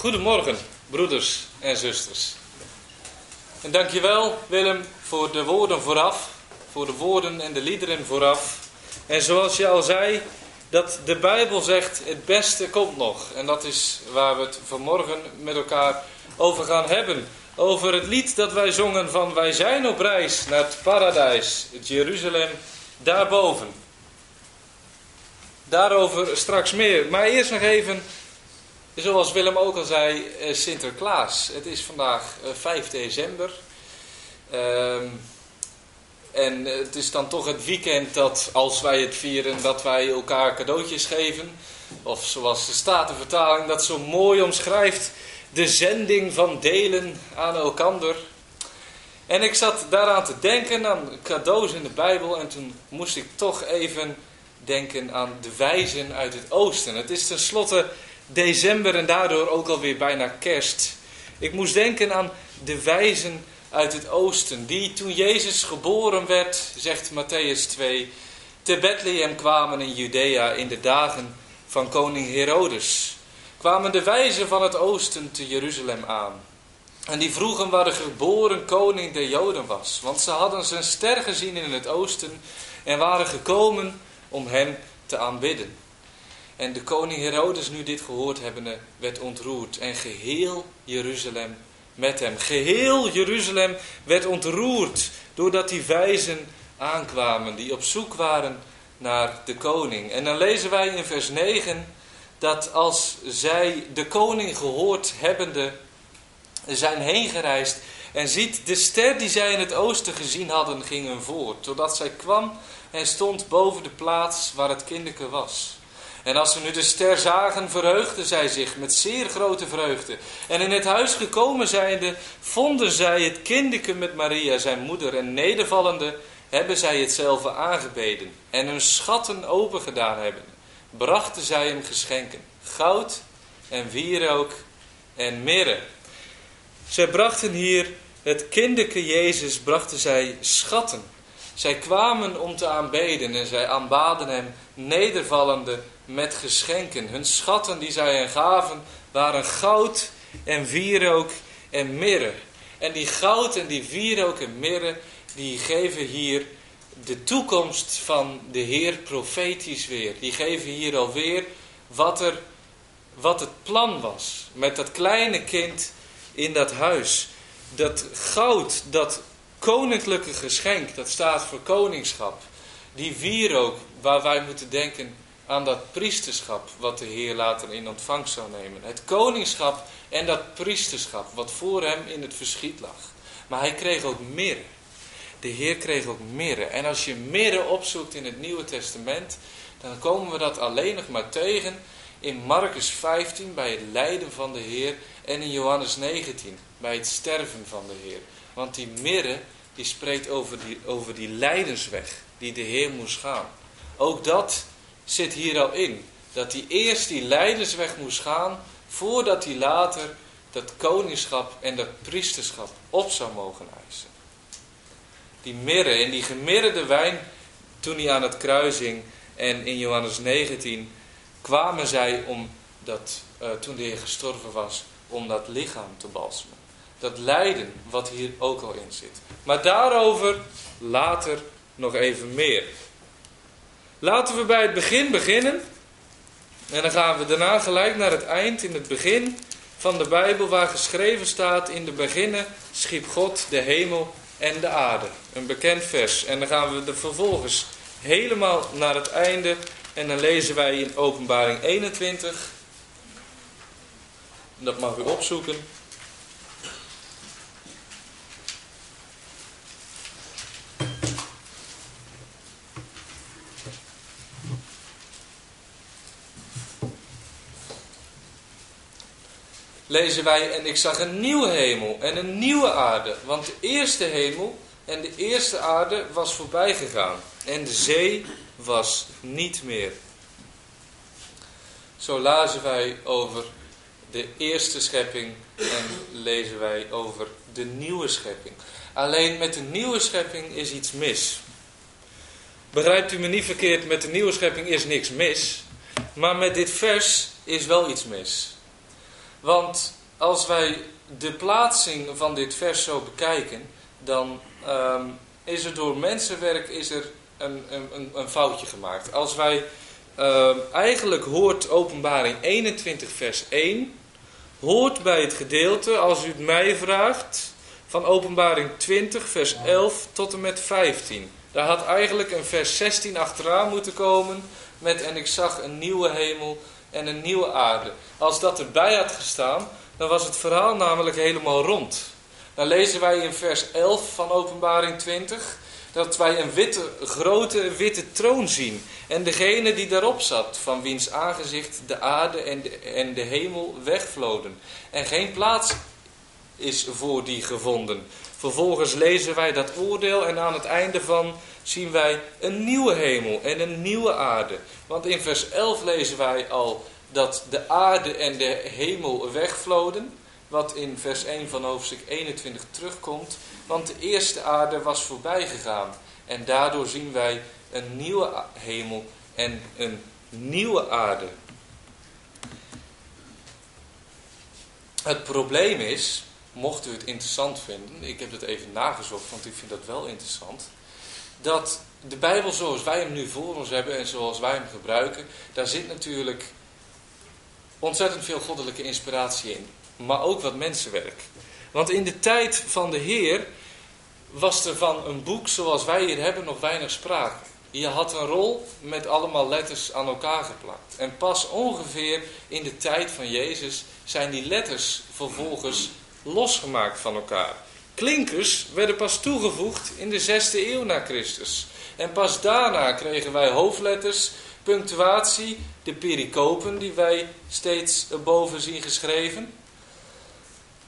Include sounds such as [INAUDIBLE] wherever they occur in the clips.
Goedemorgen, broeders en zusters. En dankjewel, Willem, voor de woorden vooraf, voor de woorden en de liederen vooraf. En zoals je al zei, dat de Bijbel zegt, het beste komt nog. En dat is waar we het vanmorgen met elkaar over gaan hebben. Over het lied dat wij zongen van Wij zijn op reis naar het paradijs, Jeruzalem, daarboven. Daarover straks meer. Maar eerst nog even Zoals Willem ook al zei, eh, Sinterklaas. Het is vandaag 5 eh, december. Ehm, en het is dan toch het weekend dat, als wij het vieren, dat wij elkaar cadeautjes geven. Of zoals de Statenvertaling dat zo mooi omschrijft, de zending van delen aan elkander. En ik zat daaraan te denken, aan cadeaus in de Bijbel. En toen moest ik toch even denken aan de wijzen uit het oosten. Het is tenslotte december en daardoor ook alweer bijna kerst. Ik moest denken aan de wijzen uit het oosten, die toen Jezus geboren werd, zegt Matthäus 2, te Bethlehem kwamen in Judea in de dagen van koning Herodes. Kwamen de wijzen van het oosten te Jeruzalem aan. En die vroegen waar de geboren koning der Joden was, want ze hadden zijn ster gezien in het oosten en waren gekomen om hem te aanbidden. En de koning Herodes, nu dit gehoord hebbende, werd ontroerd. En geheel Jeruzalem met hem. Geheel Jeruzalem werd ontroerd doordat die wijzen aankwamen, die op zoek waren naar de koning. En dan lezen wij in vers 9 dat als zij de koning gehoord hebbende zijn heen gereisd en ziet de ster die zij in het oosten gezien hadden, ging hun voort, totdat zij kwam en stond boven de plaats waar het kinderke was. En als ze nu de ster zagen, verheugden zij zich met zeer grote vreugde. En in het huis gekomen zijnde, vonden zij het kindeke met Maria, zijn moeder. En nedervallende hebben zij hetzelfde aangebeden. En hun schatten opengedaan hebben, brachten zij hem geschenken. Goud en wierook en mirre. Zij brachten hier het kindeke Jezus, brachten zij schatten. Zij kwamen om te aanbeden en zij aanbaden hem nedervallende met geschenken. Hun schatten die zij hen gaven waren goud en wierook en mirre. En die goud en die wierook en mirre die geven hier de toekomst van de Heer profetisch weer. Die geven hier alweer wat, er, wat het plan was met dat kleine kind in dat huis. Dat goud, dat koninklijke geschenk, dat staat voor koningschap. Die wierook waar wij moeten denken aan dat priesterschap wat de Heer later in ontvangst zou nemen. Het koningschap en dat priesterschap wat voor hem in het verschiet lag. Maar hij kreeg ook mirre. De Heer kreeg ook mirre. En als je mirre opzoekt in het Nieuwe Testament, dan komen we dat alleen nog maar tegen in Marcus 15 bij het lijden van de Heer en in Johannes 19 bij het sterven van de Heer. Want die mirre die spreekt over die, over die lijdensweg die de Heer moest gaan. Ook dat zit hier al in. Dat hij eerst die leidersweg moest gaan, voordat hij later dat koningschap en dat priesterschap op zou mogen eisen. Die mirre en die gemiddelde wijn, toen hij aan het kruis hing en in Johannes 19, kwamen zij om dat, uh, toen de Heer gestorven was, om dat lichaam te balsemen. Dat lijden wat hier ook al in zit. Maar daarover later nog even meer. Laten we bij het begin beginnen. En dan gaan we daarna gelijk naar het eind, in het begin van de Bijbel, waar geschreven staat: In de beginnen schiep God de hemel en de aarde. Een bekend vers. En dan gaan we er vervolgens helemaal naar het einde. En dan lezen wij in Openbaring 21. Dat mag u opzoeken. Lezen wij, en ik zag een nieuwe hemel en een nieuwe aarde. Want de eerste hemel en de eerste aarde was voorbij gegaan. En de zee was niet meer. Zo lazen wij over de eerste schepping en lezen wij over de nieuwe schepping. Alleen met de nieuwe schepping is iets mis. Begrijpt u me niet verkeerd, met de nieuwe schepping is niks mis. Maar met dit vers is wel iets mis. Want als wij de plaatsing van dit vers zo bekijken, dan ehm, is er door mensenwerk is er een, een, een foutje gemaakt. Als wij ehm, eigenlijk hoort openbaring 21 vers 1, hoort bij het gedeelte, als u het mij vraagt, van openbaring 20 vers 11 tot en met 15. Daar had eigenlijk een vers 16 achteraan moeten komen met en ik zag een nieuwe hemel en een nieuwe aarde. Als dat erbij had gestaan, dan was het verhaal namelijk helemaal rond. Dan lezen wij in vers 11 van Openbaring 20 dat wij een witte, grote witte troon zien. En degene die daarop zat, van wiens aangezicht de aarde en de, en de hemel wegvloden. En geen plaats is voor die gevonden. Vervolgens lezen wij dat oordeel en aan het einde van zien wij een nieuwe hemel en een nieuwe aarde. Want in vers 11 lezen wij al dat de aarde en de hemel wegvloden. Wat in vers 1 van hoofdstuk 21 terugkomt. Want de eerste aarde was voorbij gegaan. En daardoor zien wij een nieuwe hemel en een nieuwe aarde. Het probleem is, mocht u het interessant vinden, ik heb het even nagezocht, want ik vind dat wel interessant, dat de Bijbel zoals wij hem nu voor ons hebben en zoals wij hem gebruiken, daar zit natuurlijk ontzettend veel goddelijke inspiratie in. Maar ook wat mensenwerk. Want in de tijd van de Heer was er van een boek zoals wij hier hebben nog weinig sprake. Je had een rol met allemaal letters aan elkaar geplakt. En pas ongeveer in de tijd van Jezus zijn die letters vervolgens losgemaakt van elkaar. Klinkers werden pas toegevoegd in de zesde eeuw na Christus. En pas daarna kregen wij hoofdletters, punctuatie, de pericopen die wij steeds boven zien geschreven.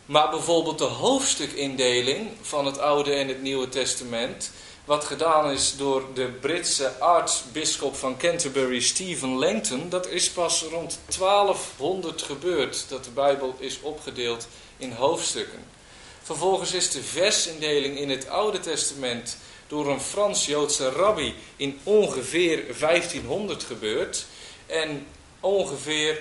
Maar bijvoorbeeld de hoofdstukindeling van het Oude en het Nieuwe Testament, wat gedaan is door de Britse aartsbisschop van Canterbury, Stephen Langton, dat is pas rond 1200 gebeurd dat de Bijbel is opgedeeld in hoofdstukken. Vervolgens is de versindeling in het Oude Testament door een Frans-Joodse rabbi in ongeveer 1500 gebeurd. En ongeveer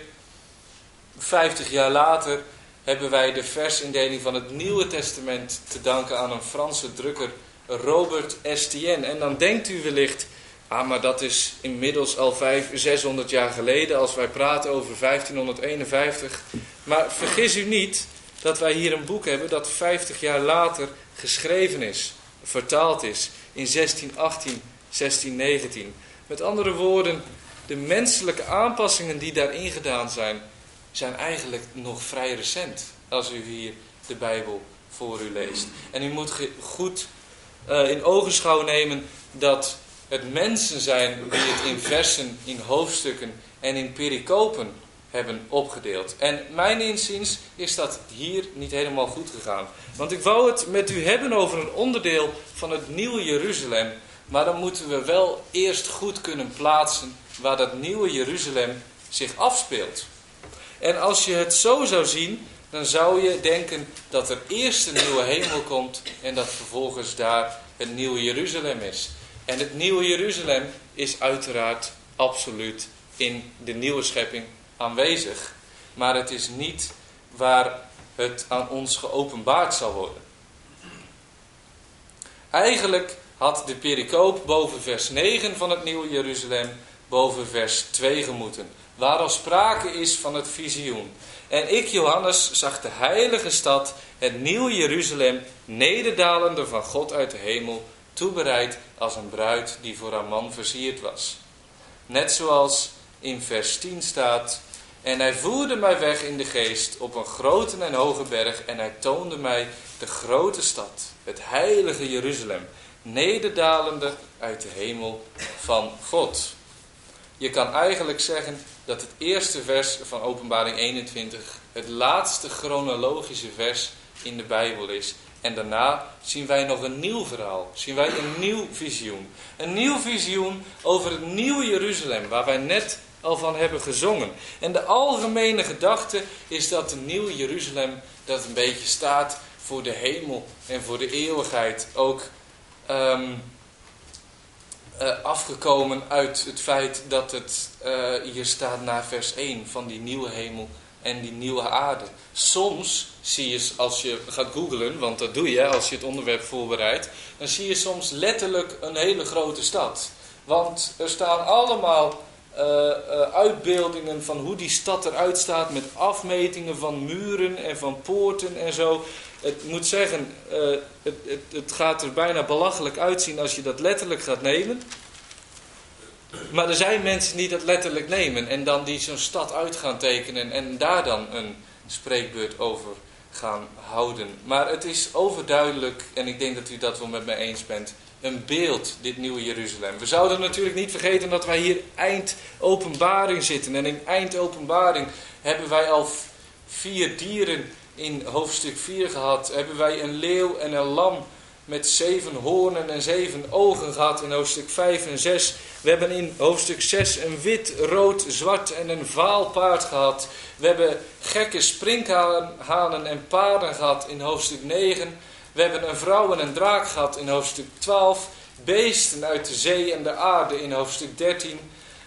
50 jaar later hebben wij de versindeling van het Nieuwe Testament te danken aan een Franse drukker, Robert Estienne. En dan denkt u wellicht, ah maar dat is inmiddels al 500, 600 jaar geleden als wij praten over 1551. Maar vergis u niet dat wij hier een boek hebben dat 50 jaar later geschreven is, vertaald is in 1618, 1619. Met andere woorden, de menselijke aanpassingen die daarin gedaan zijn, zijn eigenlijk nog vrij recent. Als u hier de Bijbel voor u leest. En u moet goed uh, in ogenschouw nemen dat het mensen zijn die het in versen, in hoofdstukken en in pericopen hebben opgedeeld. En mijn inziens is dat hier niet helemaal goed gegaan. Want ik wou het met u hebben over een onderdeel van het nieuwe Jeruzalem. Maar dan moeten we wel eerst goed kunnen plaatsen waar dat nieuwe Jeruzalem zich afspeelt. En als je het zo zou zien, dan zou je denken dat er eerst een nieuwe hemel komt en dat vervolgens daar het nieuwe Jeruzalem is. En het nieuwe Jeruzalem is uiteraard absoluut in de nieuwe schepping aanwezig. Maar het is niet waar het aan ons geopenbaard zal worden. Eigenlijk had de pericoop boven vers 9 van het Nieuwe Jeruzalem boven vers 2 gemoeten. Waar al sprake is van het visioen. En ik, Johannes, zag de heilige stad, het Nieuwe Jeruzalem, nederdalende van God uit de hemel, toebereid als een bruid die voor haar man versierd was. Net zoals in vers 10 staat, en hij voerde mij weg in de geest op een grote en hoge berg en hij toonde mij de grote stad, het heilige Jeruzalem, nederdalende uit de hemel van God. Je kan eigenlijk zeggen dat het eerste vers van Openbaring 21 het laatste chronologische vers in de Bijbel is. En daarna zien wij nog een nieuw verhaal, zien wij een nieuw visioen. Een nieuw visioen over het nieuwe Jeruzalem, waar wij net al van hebben gezongen. En de algemene gedachte is dat het nieuwe Jeruzalem, dat een beetje staat voor de hemel en voor de eeuwigheid. Ook ehm, eh, afgekomen uit het feit dat het uh, hier staat na vers 1 van die nieuwe hemel en die nieuwe aarde. Soms zie je, als je gaat googlen, want dat doe je als je het onderwerp voorbereidt, dan zie je soms letterlijk een hele grote stad. Want er staan allemaal uh, uitbeeldingen van hoe die stad eruit staat met afmetingen van muren en van poorten en zo. Het moet zeggen, uh, het, het, het gaat er bijna belachelijk uitzien als je dat letterlijk gaat nemen. Maar er zijn mensen die dat letterlijk nemen en dan die zo'n stad uit gaan tekenen en daar dan een spreekbeurt over gaan houden. Maar het is overduidelijk, en ik denk dat u dat wel met mij eens bent, een beeld, dit nieuwe Jeruzalem. We zouden natuurlijk niet vergeten dat wij hier eind openbaring zitten. En in eind openbaring hebben wij al vier dieren in hoofdstuk 4 gehad. Hebben wij een leeuw en een lam met zeven hoornen en zeven ogen gehad in hoofdstuk 5 en 6. We hebben in hoofdstuk 6 een wit, rood, zwart en een vaal paard gehad. We hebben gekke sprinkhanen en paarden gehad in hoofdstuk 9. We hebben een vrouw en een draak gehad in hoofdstuk 12. Beesten uit de zee en de aarde in hoofdstuk 13.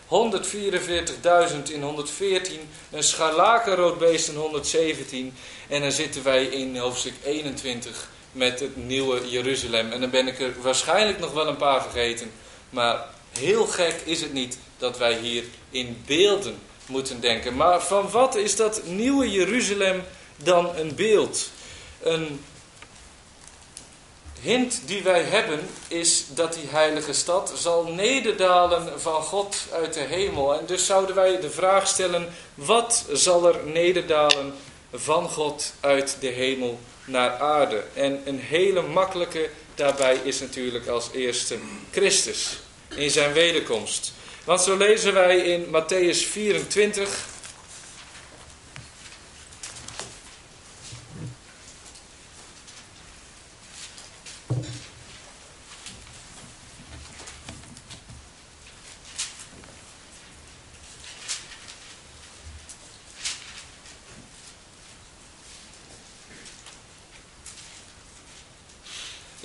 144.000 in 114. Een scharlakenrood beest in 117. En dan zitten wij in hoofdstuk 21 met het nieuwe Jeruzalem. En dan ben ik er waarschijnlijk nog wel een paar vergeten. Maar heel gek is het niet dat wij hier in beelden moeten denken. Maar van wat is dat nieuwe Jeruzalem dan een beeld? Een hint die wij hebben is dat die heilige stad zal nederdalen van God uit de hemel. En dus zouden wij de vraag stellen, wat zal er nederdalen van God uit de hemel naar aarde? En een hele makkelijke daarbij is natuurlijk als eerste Christus in zijn wederkomst. Want zo lezen wij in Matthäus 24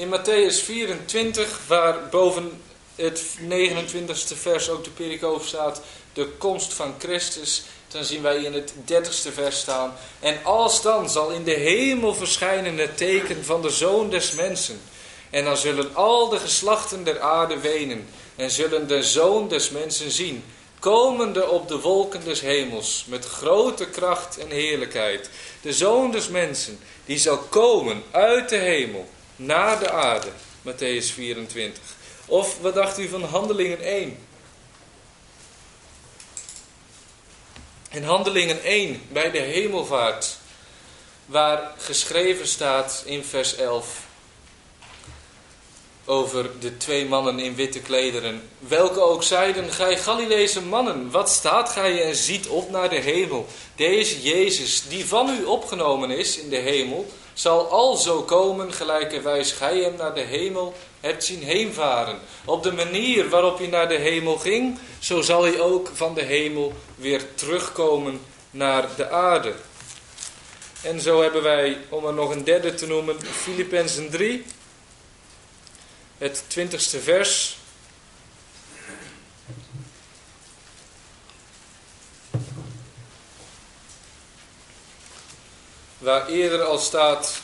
In Matthäus 24, waar boven het 29ste vers ook de perikoof staat, de komst van Christus, dan zien wij in het 30ste vers staan. En als dan zal in de hemel verschijnen het teken van de Zoon des Mensen. En dan zullen al de geslachten der aarde wenen en zullen de Zoon des Mensen zien, komende op de wolken des hemels, met grote kracht en heerlijkheid. De Zoon des Mensen, die zal komen uit de hemel naar de aarde. Matthäus 24. Of wat dacht u van Handelingen 1? In Handelingen 1, bij de hemelvaart, waar geschreven staat in vers 11 over de twee mannen in witte klederen, welke ook zeiden, gij Galileese mannen, wat staat gij en ziet op naar de hemel? Deze Jezus, die van u opgenomen is in de hemel, zal al zo komen, gelijkerwijs gij hem naar de hemel hebt zien heenvaren. Op de manier waarop hij naar de hemel ging, zo zal hij ook van de hemel weer terugkomen naar de aarde. En zo hebben wij, om er nog een derde te noemen, Filippenzen 3, het twintigste vers. Waar eerder al staat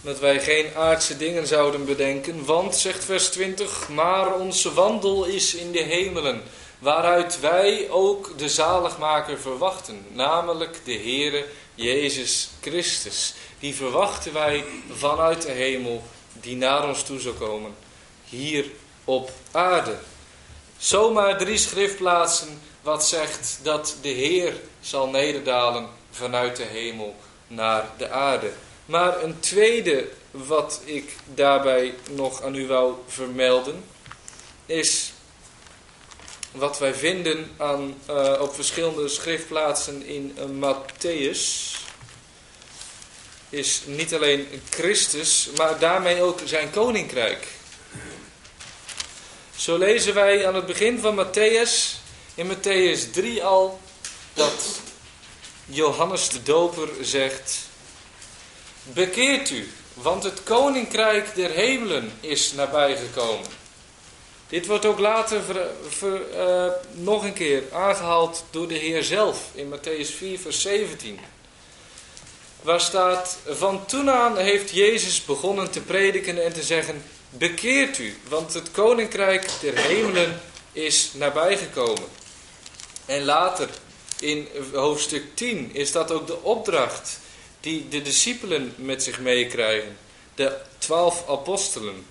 dat wij geen aardse dingen zouden bedenken, want, zegt vers 20, maar onze wandel is in de hemelen, waaruit wij ook de zaligmaker verwachten, namelijk de Heere Jezus Christus. Die verwachten wij vanuit de hemel, die naar ons toe zal komen, hier op aarde. Zomaar drie schriftplaatsen wat zegt dat de Heer zal nederdalen vanuit de hemel naar de aarde. Maar een tweede wat ik daarbij nog aan u wou vermelden, is wat wij vinden aan, uh, op verschillende schriftplaatsen in uh, Matthäus. Is niet alleen Christus, maar daarmee ook zijn koninkrijk. Zo lezen wij aan het begin van Matthäus, in Matthäus 3 al, dat Johannes de Doper zegt... Bekeert u, want het koninkrijk der hemelen is nabijgekomen. Dit wordt ook later uh, nog een keer aangehaald door de Heer zelf in Matthäus 4, vers 17. Waar staat, van toen aan heeft Jezus begonnen te prediken en te zeggen, bekeert u, want het koninkrijk der hemelen is nabijgekomen. En later in hoofdstuk 10 is dat ook de opdracht die de discipelen met zich meekrijgen. De twaalf apostelen.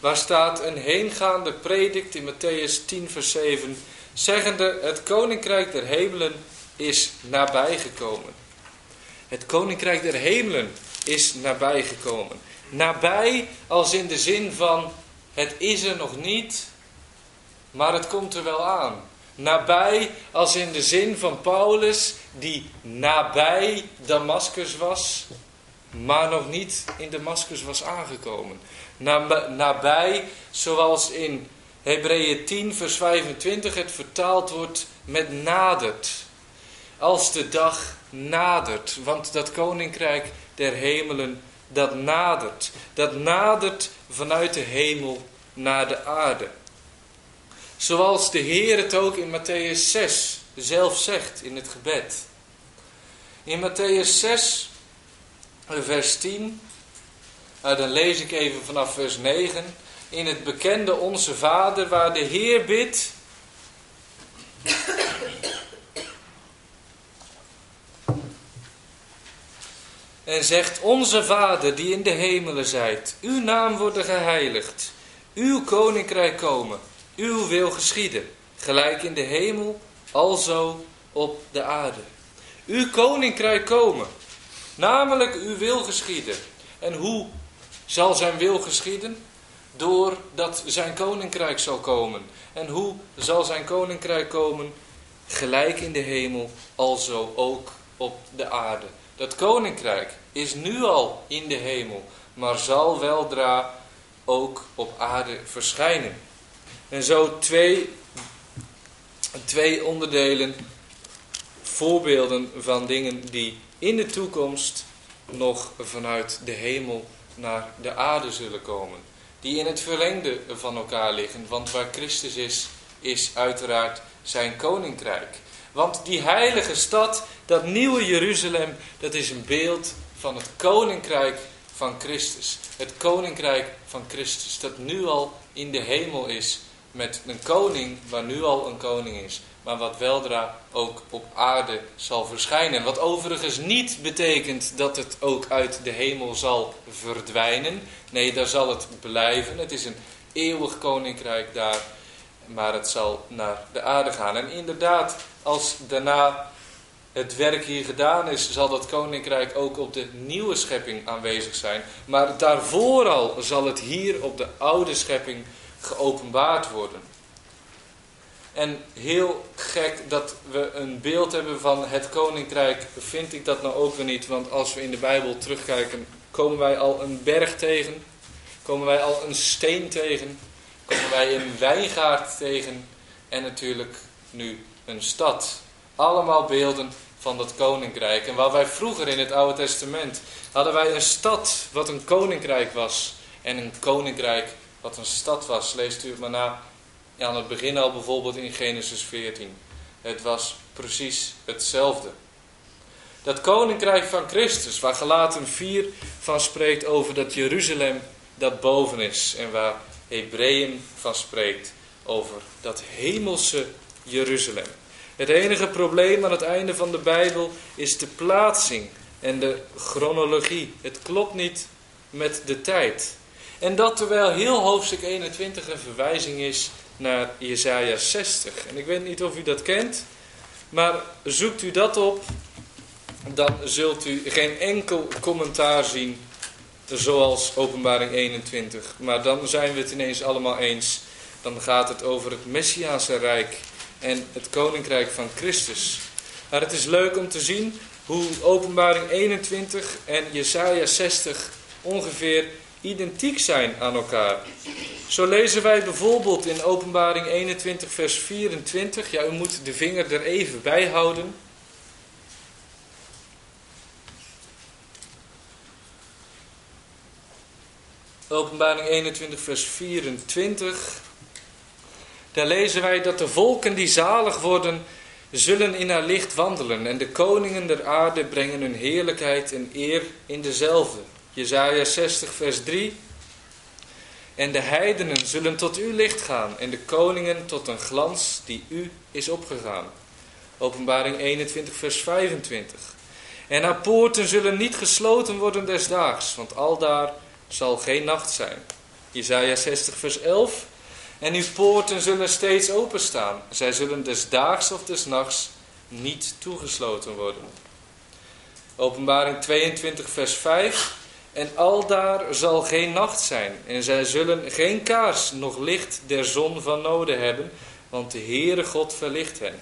Waar staat een heengaande predikt in Matthäus 10 vers 7. Zeggende het koninkrijk der hemelen is nabijgekomen. Het koninkrijk der hemelen is nabijgekomen. Nabij als in de zin van het is er nog niet, maar het komt er wel aan. Nabij als in de zin van Paulus die nabij Damascus was, maar nog niet in Damascus was aangekomen. Nabij zoals in Hebreeën 10 vers 25 het vertaald wordt met nadert. Als de dag nadert, want dat koninkrijk der hemelen dat nadert. Dat nadert vanuit de hemel naar de aarde. Zoals de Heer het ook in Matthäus 6 zelf zegt in het gebed. In Matthäus 6, vers 10, nou, dan lees ik even vanaf vers 9. In het bekende Onze Vader, waar de Heer bidt. En zegt, Onze Vader die in de hemelen zijt, uw naam worden geheiligd, uw koninkrijk komen. Uw wil geschieden, gelijk in de hemel, alzo op de aarde. Uw koninkrijk komen, namelijk uw wil geschieden. En hoe zal zijn wil geschieden? Doordat zijn koninkrijk zal komen. En hoe zal zijn koninkrijk komen? Gelijk in de hemel, alzo ook op de aarde. Dat koninkrijk is nu al in de hemel, maar zal weldra ook op aarde verschijnen. En zo twee, twee onderdelen, voorbeelden van dingen die in de toekomst nog vanuit de hemel naar de aarde zullen komen. Die in het verlengde van elkaar liggen, want waar Christus is, is uiteraard zijn koninkrijk. Want die heilige stad, dat nieuwe Jeruzalem, dat is een beeld van het koninkrijk van Christus. Het koninkrijk van Christus, dat nu al in de hemel is met een koning waar nu al een koning is, maar wat weldra ook op aarde zal verschijnen. Wat overigens niet betekent dat het ook uit de hemel zal verdwijnen. Nee, daar zal het blijven. Het is een eeuwig koninkrijk daar, maar het zal naar de aarde gaan. En inderdaad, als daarna het werk hier gedaan is, zal dat koninkrijk ook op de nieuwe schepping aanwezig zijn. Maar daarvoor al zal het hier op de oude schepping geopenbaard worden. En heel gek dat we een beeld hebben van het koninkrijk, vind ik dat nou ook weer niet. Want als we in de Bijbel terugkijken, komen wij al een berg tegen. Komen wij al een steen tegen. Komen wij een wijngaard tegen. En natuurlijk nu een stad. Allemaal beelden van dat koninkrijk. En waar wij vroeger in het Oude Testament hadden wij een stad wat een koninkrijk was. En een koninkrijk wat een stad was. Leest u het maar na aan het begin al bijvoorbeeld in Genesis 14. Het was precies hetzelfde. Dat koninkrijk van Christus, waar Galaten 4 van spreekt over dat Jeruzalem dat boven is. En waar Hebreeën van spreekt over dat hemelse Jeruzalem. Het enige probleem aan het einde van de Bijbel is de plaatsing en de chronologie. Het klopt niet met de tijd. En dat terwijl heel hoofdstuk 21 een verwijzing is naar Jesaja 60. En ik weet niet of u dat kent, maar zoekt u dat op, dan zult u geen enkel commentaar zien zoals openbaring 21. Maar dan zijn we het ineens allemaal eens. Dan gaat het over het Messiaanse Rijk en het Koninkrijk van Christus. Maar het is leuk om te zien hoe openbaring 21 en Jesaja 60 ongeveer identiek zijn aan elkaar. Zo lezen wij bijvoorbeeld in Openbaring 21, vers 24. Ja, u moet de vinger er even bij houden. Openbaring 21, vers 24. Daar lezen wij dat de volken die zalig worden, zullen in haar licht wandelen. En de koningen der aarde brengen hun heerlijkheid en eer in dezelfde. Jezaja 60 vers 3. En de heidenen zullen tot uw licht gaan en de koningen tot een glans die u is opgegaan. Openbaring 21 vers 25. En haar poorten zullen niet gesloten worden des daags, want aldaar zal geen nacht zijn. Jezaja 60 vers 11. En uw poorten zullen steeds openstaan. Zij zullen des daags of des nachts niet toegesloten worden. Openbaring 22 vers 5. En aldaar zal geen nacht zijn. En zij zullen geen kaars nog licht der zon van noden hebben. Want de Heere God verlicht hen.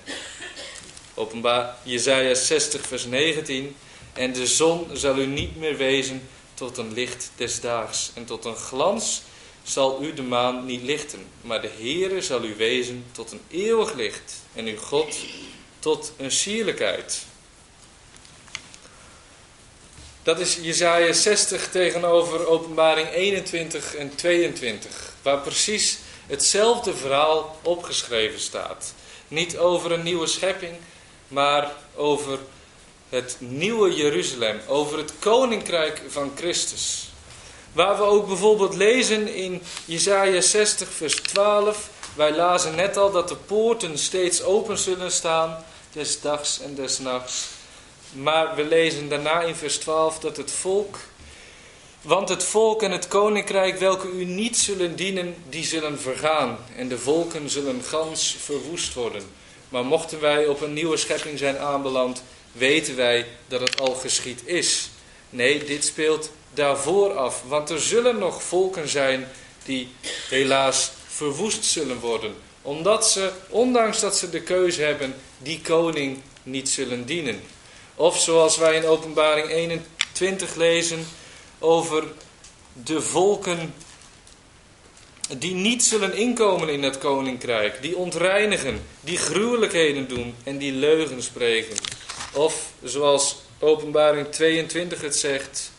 Openbaar Jezaja 60 vers 19. En de zon zal u niet meer wezen tot een licht des daags. En tot een glans zal u de maan niet lichten. Maar de Heere zal u wezen tot een eeuwig licht. En uw God tot een sierlijkheid. Dat is Jezaja 60 tegenover openbaring 21 en 22. Waar precies hetzelfde verhaal opgeschreven staat. Niet over een nieuwe schepping, maar over het nieuwe Jeruzalem. Over het koninkrijk van Christus. Waar we ook bijvoorbeeld lezen in Jesaja 60 vers 12. Wij lazen net al dat de poorten steeds open zullen staan. Des dags en des nachts. Maar we lezen daarna in vers 12 dat het volk... Want het volk en het koninkrijk welke u niet zullen dienen, die zullen vergaan. En de volken zullen gans verwoest worden. Maar mochten wij op een nieuwe schepping zijn aanbeland, weten wij dat het al geschied is. Nee, dit speelt daarvoor af. Want er zullen nog volken zijn die helaas verwoest zullen worden. Omdat ze, ondanks dat ze de keuze hebben, die koning niet zullen dienen. Of zoals wij in openbaring 21 lezen over de volken die niet zullen inkomen in het koninkrijk, die ontreinigen, die gruwelijkheden doen en die leugen spreken. Of zoals openbaring 22 het zegt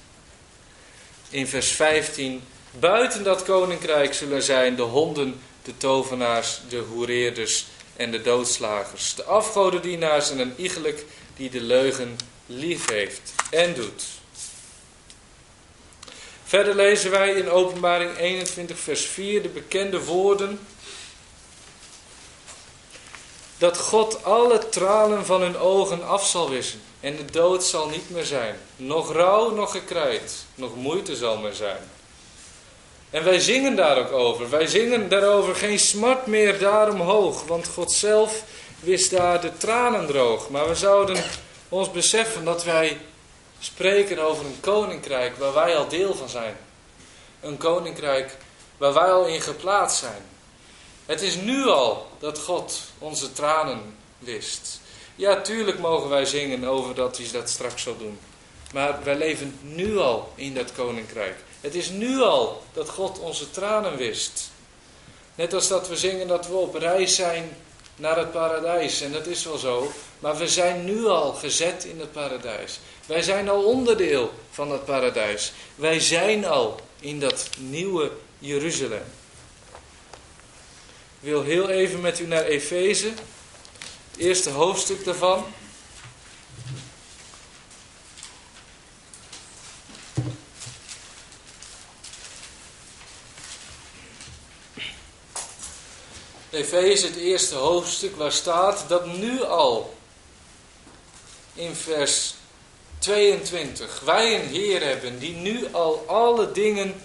in vers 15, buiten dat koninkrijk zullen zijn de honden, de tovenaars, de hoereerders en de doodslagers, de afgodendienaars en een iegelijk die de leugen lief heeft en doet. Verder lezen wij in Openbaring 21, vers 4 de bekende woorden. Dat God alle tranen van hun ogen af zal wissen. En de dood zal niet meer zijn. Nog rouw, nog gekruid. Nog moeite zal meer zijn. En wij zingen daar ook over. Wij zingen daarover geen smart meer daaromhoog. Want God zelf wist daar de tranen droog. Maar we zouden ons beseffen dat wij spreken over een koninkrijk waar wij al deel van zijn. Een koninkrijk waar wij al in geplaatst zijn. Het is nu al dat God onze tranen wist. Ja, tuurlijk mogen wij zingen over dat hij dat straks zal doen. Maar wij leven nu al in dat koninkrijk. Het is nu al dat God onze tranen wist. Net als dat we zingen dat we op reis zijn naar het paradijs. En dat is wel zo. Maar we zijn nu al gezet in het paradijs. Wij zijn al onderdeel van het paradijs. Wij zijn al in dat nieuwe Jeruzalem. Wil heel even met u naar Efeze. Het eerste hoofdstuk daarvan. Efeze, het eerste hoofdstuk, waar staat dat nu al in vers 22 wij een Heer hebben die nu al alle dingen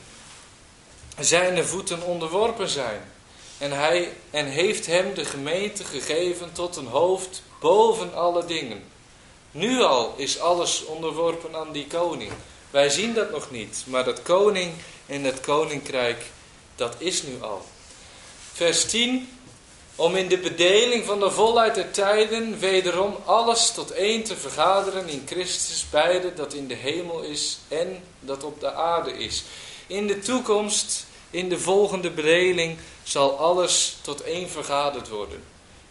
zijn voeten onderworpen zijn. En hij en heeft hem de gemeente gegeven tot een hoofd boven alle dingen. Nu al is alles onderworpen aan die koning. Wij zien dat nog niet, maar dat koning en het koninkrijk, dat is nu al. Vers 10 om in de bedeling van de volheid der tijden wederom alles tot één te vergaderen in Christus, beide dat in de hemel is en dat op de aarde is. In de toekomst, in de volgende bedeling, zal alles tot één vergaderd worden.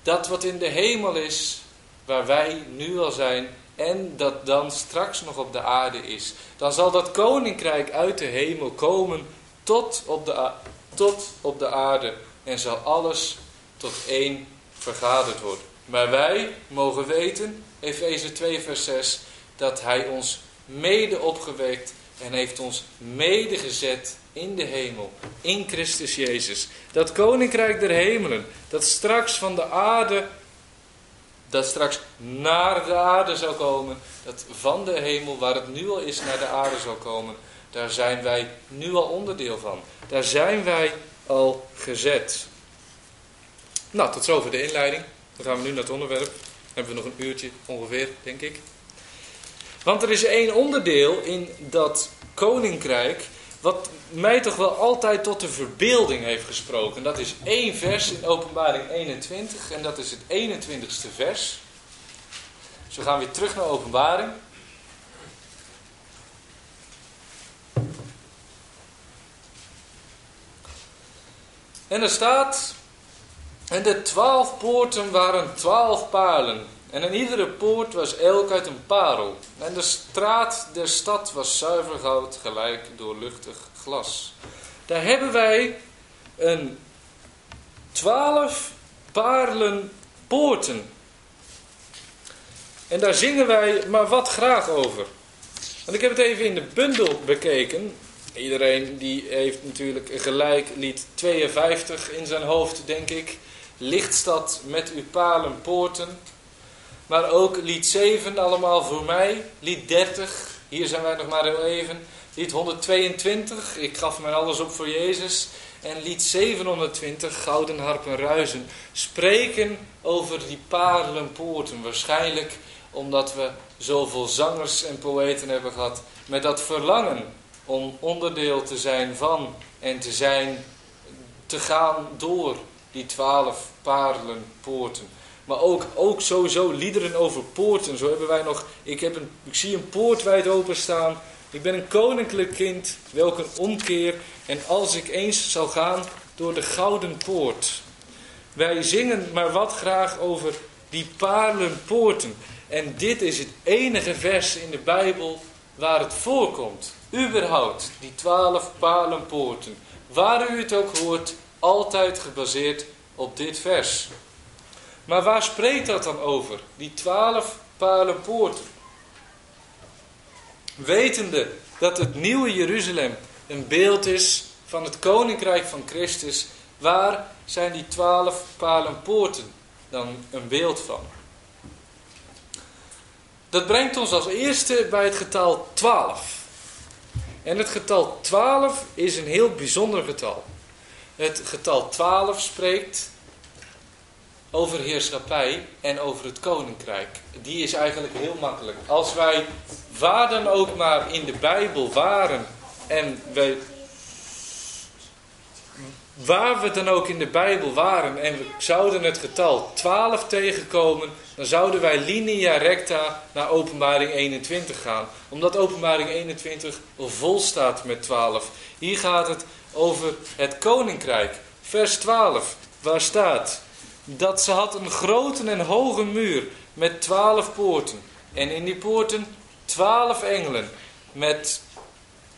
Dat wat in de hemel is, waar wij nu al zijn, en dat dan straks nog op de aarde is. Dan zal dat koninkrijk uit de hemel komen tot op de, tot op de aarde en zal alles tot één vergaderd wordt. Maar wij mogen weten, Efeze 2 vers 6, dat hij ons mede opgewekt en heeft ons mede gezet in de hemel, in Christus Jezus. Dat koninkrijk der hemelen, dat straks van de aarde, dat straks naar de aarde zal komen, dat van de hemel, waar het nu al is, naar de aarde zal komen, daar zijn wij nu al onderdeel van. Daar zijn wij al gezet. Nou, tot zover de inleiding. Dan gaan we nu naar het onderwerp. Hebben we nog een uurtje ongeveer, denk ik. Want er is één onderdeel in dat koninkrijk wat mij toch wel altijd tot de verbeelding heeft gesproken. Dat is één vers in openbaring 21 en dat is het 21ste vers. Dus we gaan weer terug naar openbaring. En er staat, en de twaalf poorten waren twaalf palen. En in iedere poort was elk uit een parel. En de straat der stad was zuiver goud, gelijk doorluchtig glas. Daar hebben wij een twaalf parelen poorten. En daar zingen wij maar wat graag over. Want ik heb het even in de bundel bekeken. Iedereen die heeft natuurlijk gelijk lied 52 in zijn hoofd, denk ik. Lichtstad met uw palen poorten. Maar ook lied 7 allemaal voor mij. Lied 30, hier zijn wij nog maar heel even. Lied 122, ik gaf mijn alles op voor Jezus. En lied 720, Gouden Harpen Ruizen. Spreken over die paardenpoorten. Waarschijnlijk omdat we zoveel zangers en poëten hebben gehad. Met dat verlangen om onderdeel te zijn van en te zijn, te gaan door die twaalf paardenpoorten. Maar ook, ook sowieso liederen over poorten. Zo hebben wij nog, ik, heb een, ik zie een poort wijd openstaan. Ik ben een koninklijk kind, welk een omkeer. En als ik eens zal gaan door de gouden poort. Wij zingen maar wat graag over die paarlenpoorten. En dit is het enige vers in de Bijbel waar het voorkomt. Überhaupt, die twaalf paarlenpoorten. Waar u het ook hoort, altijd gebaseerd op dit vers. Maar waar spreekt dat dan over? Die twaalf palenpoorten. Wetende dat het nieuwe Jeruzalem een beeld is van het koninkrijk van Christus, waar zijn die twaalf palenpoorten dan een beeld van? Dat brengt ons als eerste bij het getal 12. En het getal 12 is een heel bijzonder getal. Het getal 12 spreekt over heerschappij en over het koninkrijk. Die is eigenlijk heel makkelijk. Als wij waar dan ook maar in de Bijbel waren en wij waar we dan ook in de Bijbel waren en we zouden het getal 12 tegenkomen, dan zouden wij linea recta naar openbaring 21 gaan. Omdat openbaring 21 vol staat met 12. Hier gaat het over het koninkrijk. Vers 12, waar staat dat ze had een grote en hoge muur met 12 poorten. En in die poorten 12 engelen met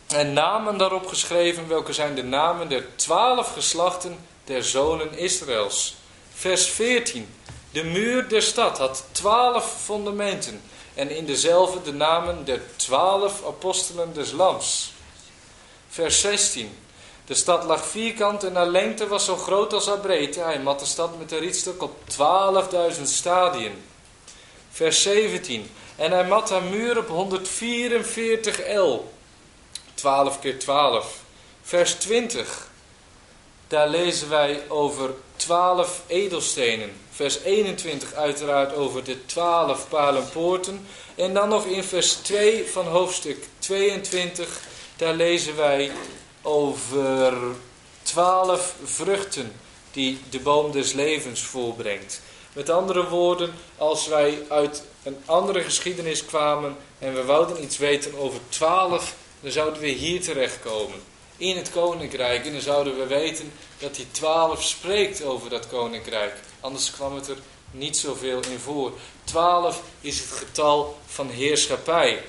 en namen daarop geschreven, welke zijn de namen der twaalf geslachten der zonen Israëls. Vers 14. De muur der stad had twaalf fundamenten en in dezelfde de namen der twaalf apostelen des lams. Vers 16. De stad lag vierkant en haar lengte was zo groot als haar breedte. Hij mat de stad met een rietstuk op 12.000 stadien. Vers 17. En hij mat haar muur op 144 el. 12 keer 12. Vers 20. Daar lezen wij over 12 edelstenen. Vers 21 uiteraard over de 12 palenpoorten. En dan nog in vers 2 van hoofdstuk 22. Daar lezen wij over 12 vruchten die de boom des levens voorbrengt. Met andere woorden, als wij uit een andere geschiedenis kwamen en we wouden iets weten over 12 dan zouden we hier terechtkomen. In het koninkrijk. En dan zouden we weten dat die twaalf spreekt over dat koninkrijk. Anders kwam het er niet zoveel in voor. Twaalf is het getal van heerschappij.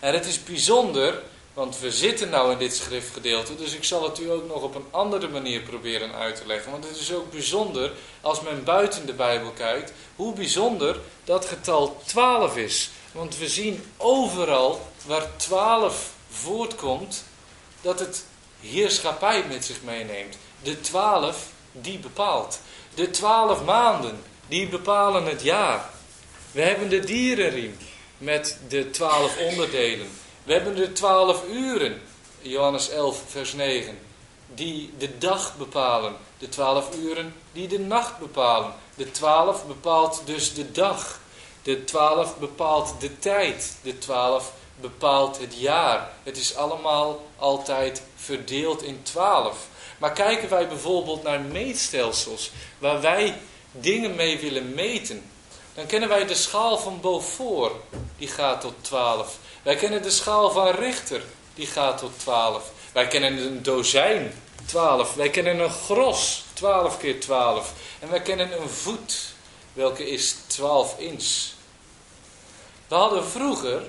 En het is bijzonder, Want we zitten nou in dit schriftgedeelte, dus ik zal het u ook nog op een andere manier proberen uit te leggen. Want het is ook bijzonder, als men buiten de Bijbel kijkt, hoe bijzonder dat getal 12 is. Want we zien overal waar 12 voortkomt, dat het heerschappij met zich meeneemt. De 12 die bepaalt. De 12 maanden die bepalen het jaar. We hebben de dierenriem met de 12 onderdelen. We hebben de 12 uren, Johannes 11, vers 9, die de dag bepalen. De 12 uren die de nacht bepalen. De 12 bepaalt dus de dag. De 12 bepaalt de tijd. De 12 bepaalt het jaar. Het is allemaal altijd verdeeld in 12. Maar kijken wij bijvoorbeeld naar meetstelsels, waar wij dingen mee willen meten, dan kennen wij de schaal van Beaufort, die gaat tot 12. Wij kennen de schaal van Richter, die gaat tot 12. Wij kennen een dozijn, 12. Wij kennen een gros, 12 keer 12. En wij kennen een voet, welke is 12 inch. We hadden vroeger,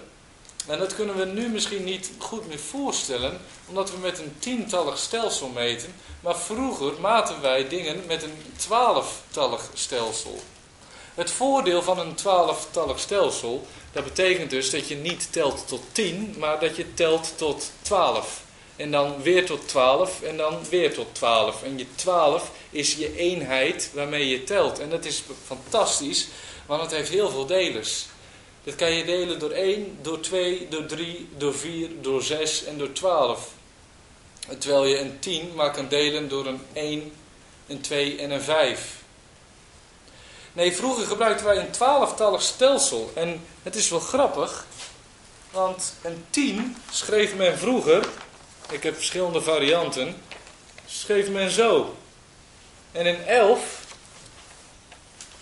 en dat kunnen we nu misschien niet goed meer voorstellen, omdat we met een tientallig stelsel meten, maar vroeger maten wij dingen met een twaalftallig stelsel. Het voordeel van een twaalftallig stelsel, dat betekent dus dat je niet telt tot 10, maar dat je telt tot 12. En dan weer tot 12 en dan weer tot 12. En je 12 is je eenheid waarmee je telt. En dat is fantastisch, want het heeft heel veel delers. Dat kan je delen door 1, door 2, door 3, door 4, door 6 en door 12. Terwijl je een 10 maar kan delen door een 1, een 2 en een 5. Nee, vroeger gebruikten wij een twaalftallig stelsel. En het is wel grappig, want een 10 schreef men vroeger, ik heb verschillende varianten, schreef men zo. En een 11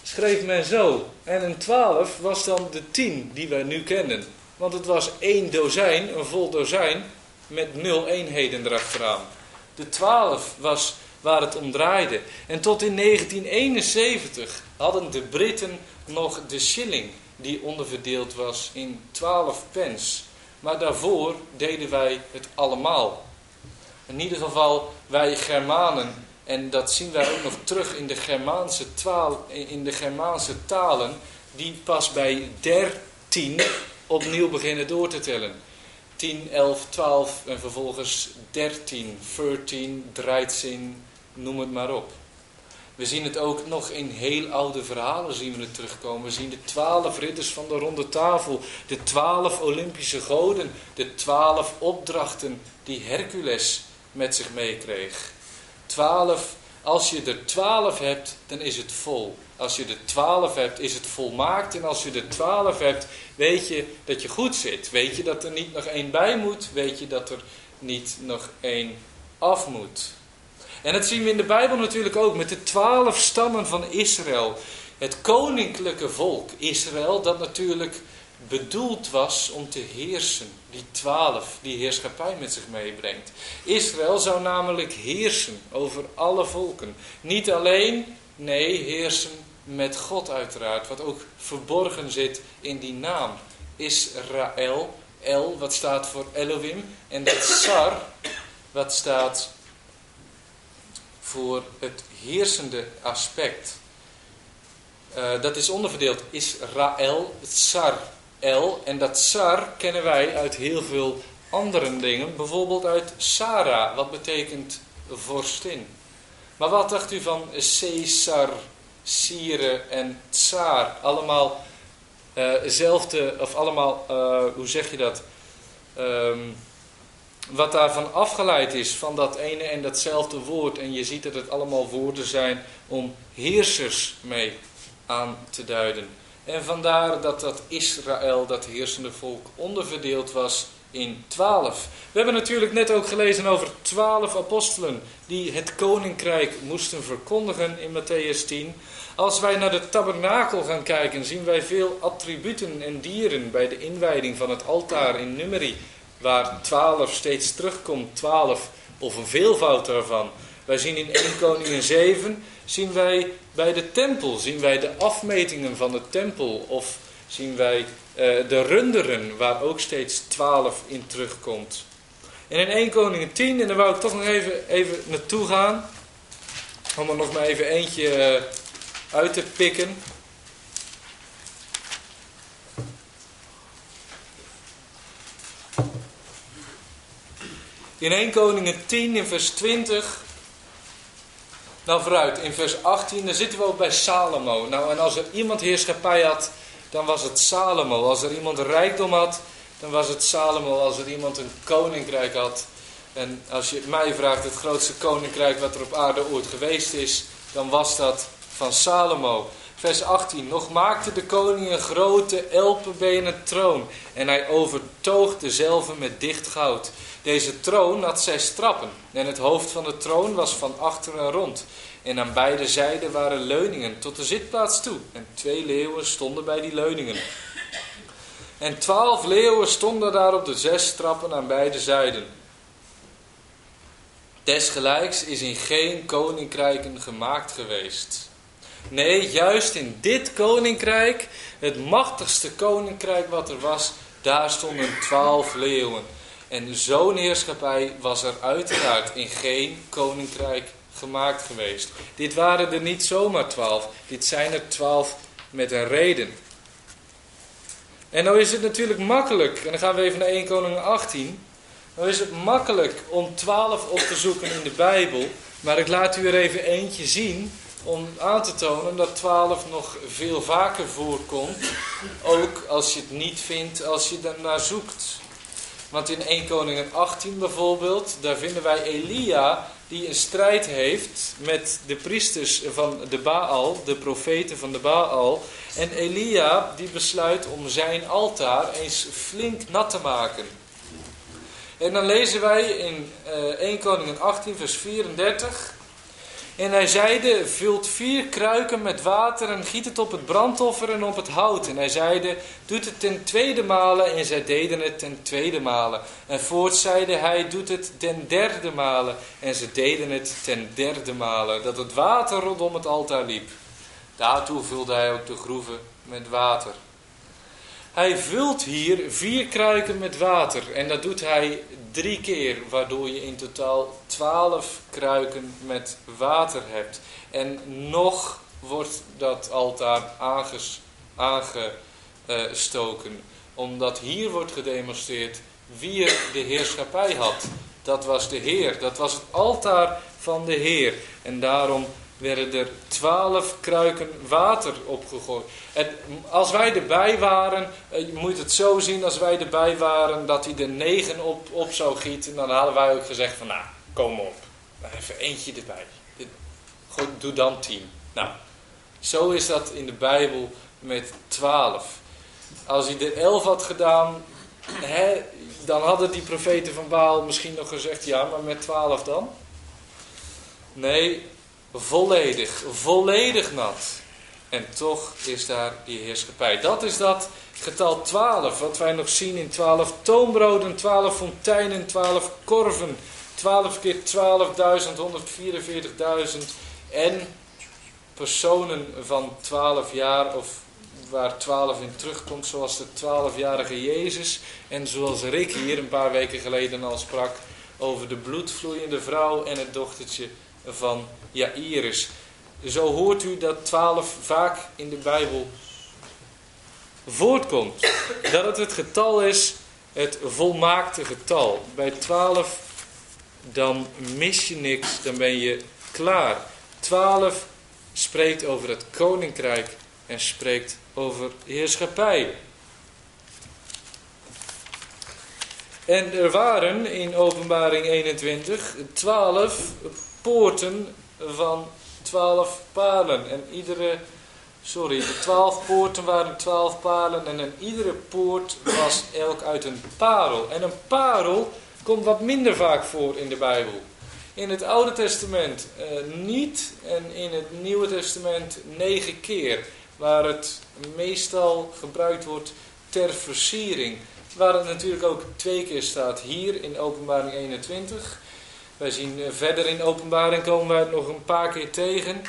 schreef men zo. En een 12 was dan de 10 die wij nu kennen. Want het was één dozijn, een vol dozijn, met nul eenheden erachteraan. De 12 was waar het om draaide. En tot in 1971 hadden de Britten nog de shilling, die onderverdeeld was in 12 pence. Maar daarvoor deden wij het allemaal. In ieder geval wij Germanen, en dat zien wij ook nog terug in de Germaanse, taal, in de Germaanse talen, die pas bij 13 opnieuw beginnen door te tellen. 10, 11, 12 en vervolgens 13, 13, 13, noem het maar op. We zien het ook nog in heel oude verhalen zien we het terugkomen. We zien de twaalf ridders van de ronde tafel, de twaalf Olympische goden, de twaalf opdrachten die Hercules met zich meekreeg. Twaalf, als je er twaalf hebt, dan is het vol. Als je er twaalf hebt, is het volmaakt. En als je er twaalf hebt, weet je dat je goed zit. Weet je dat er niet nog één bij moet. Weet je dat er niet nog één af moet. En dat zien we in de Bijbel natuurlijk ook met de twaalf stammen van Israël. Het koninklijke volk Israël, dat natuurlijk bedoeld was om te heersen. Die twaalf, die heerschappij met zich meebrengt. Israël zou namelijk heersen over alle volken. Niet alleen, nee, heersen met God uiteraard. Wat ook verborgen zit in die naam. Israël, El, wat staat voor Elohim. En dat Sar, wat staat voor het heersende aspect. Uh, dat is onderverdeeld Israël, Tsar, El. En dat Tsar kennen wij uit heel veel andere dingen. Bijvoorbeeld uit Sarah, wat betekent vorstin. Maar wat dacht u van Caesar, Sire en Tsaar? Allemaal uh, of allemaal, uh, hoe zeg je dat? Um, wat daarvan afgeleid is van dat ene en datzelfde woord. En je ziet dat het allemaal woorden zijn om heersers mee aan te duiden. En vandaar dat dat Israël, dat heersende volk, onderverdeeld was in twaalf. We hebben natuurlijk net ook gelezen over twaalf apostelen die het koninkrijk moesten verkondigen in Matthäus 10. Als wij naar de tabernakel gaan kijken, zien wij veel attributen en dieren bij de inwijding van het altaar in Numeri waar 12 steeds terugkomt, 12 of een veelvoud daarvan. Wij zien in 1 Koningin 7, zien wij bij de tempel, zien wij de afmetingen van de tempel. Of zien wij uh, de runderen, waar ook steeds 12 in terugkomt. En in 1 Koningen 10, en daar wou ik toch nog even, even naartoe gaan. Om er nog maar even eentje eh, uit te pikken. In 1 Koningen 10 in vers 20. Nou vooruit, in vers 18, dan zitten we ook bij Salomo. Nou en als er iemand heerschappij had, dan was het Salomo. Als er iemand rijkdom had, dan was het Salomo. Als er iemand een koninkrijk had. En als je mij vraagt, het grootste koninkrijk wat er op aarde ooit geweest is, dan was dat van Salomo. Vers 18. Nog maakte de koning een grote elpenbenen troon en hij overtoog dezelfde met dicht goud. Deze troon had zes trappen en het hoofd van de troon was van achteren rond. En aan beide zijden waren leuningen tot de zitplaats toe. En twee leeuwen stonden bij die leuningen. En twaalf leeuwen stonden daar op de zes trappen aan beide zijden. Desgelijks is in geen koninkrijken gemaakt geweest. Nee, juist in dit koninkrijk, het machtigste koninkrijk wat er was, daar stonden twaalf leeuwen. En zo'n heerschappij was er uiteraard in geen koninkrijk gemaakt geweest. Dit waren er niet zomaar twaalf, dit zijn er twaalf met een reden. En nou is het natuurlijk makkelijk, en dan gaan we even naar 1 Koning 18. Nou is het makkelijk om twaalf op te zoeken in de Bijbel, maar ik laat u er even eentje zien om aan te tonen dat 12 nog veel vaker voorkomt. Ook als je het niet vindt, als je daarnaar zoekt. Want in 1 Koningen 18 bijvoorbeeld, daar vinden wij Elia die een strijd heeft met de priesters van de Baal, de profeten van de Baal. En Elia die besluit om zijn altaar eens flink nat te maken. En dan lezen wij in 1 eh, Koningen 18 vers 34... En hij zeide, vult vier kruiken met water en giet het op het brandoffer en op het hout. En hij zeide, doet het ten tweede male. En zij deden het ten tweede male. En voorts zeide hij, doet het ten derde male. En ze deden het ten derde male. Dat het water rondom het altaar liep. Daartoe vulde hij ook de groeven met water. Hij vult hier vier kruiken met water. En dat doet hij drie keer, waardoor je in totaal twaalf kruiken met water hebt. En nog wordt dat altaar aanges, aangestoken. Omdat hier wordt gedemonstreerd wie er de heerschappij had. Dat was de Heer, dat was het altaar van de Heer. En daarom werden er twaalf kruiken water opgegooid. En als wij erbij waren, eh, je moet het zo zien, als wij erbij waren dat hij er negen op, op zou gieten, dan hadden wij ook gezegd van nou, kom op, even eentje erbij. Doe dan tien. Nou, zo is dat in de Bijbel met twaalf. Als hij er elf had gedaan, hè, dan hadden die profeten van Baal misschien nog gezegd, ja, maar met twaalf dan? Nee, volledig, volledig nat. En toch is daar die heerschappij. Dat is dat getal 12, wat wij nog zien in 12 toonbroden, 12 fonteinen, 12 korven, 12 keer 12.000, 144.000 en personen van 12 jaar of waar 12 in terugkomt, zoals de 12-jarige Jezus en zoals Rick hier een paar weken geleden al sprak over de bloedvloeiende vrouw en het dochtertje van Jairus. Zo hoort u dat 12 vaak in de Bijbel voortkomt. Dat het het getal is, het volmaakte getal. Bij 12 dan mis je niks, dan ben je klaar. 12 spreekt over het koninkrijk en spreekt over heerschappij. En er waren in openbaring 21 12 poorten van twaalf palen. En iedere, sorry, de twaalf poorten waren twaalf palen. En in iedere poort was elk uit een parel. En een parel komt wat minder vaak voor in de Bijbel. In het Oude Testament eh, niet en in het Nieuwe Testament negen keer. Waar het meestal gebruikt wordt ter versiering. Waar het natuurlijk ook twee keer staat hier in openbaring 21. Wij zien eh, verder in openbaring komen wij het nog een paar keer tegen.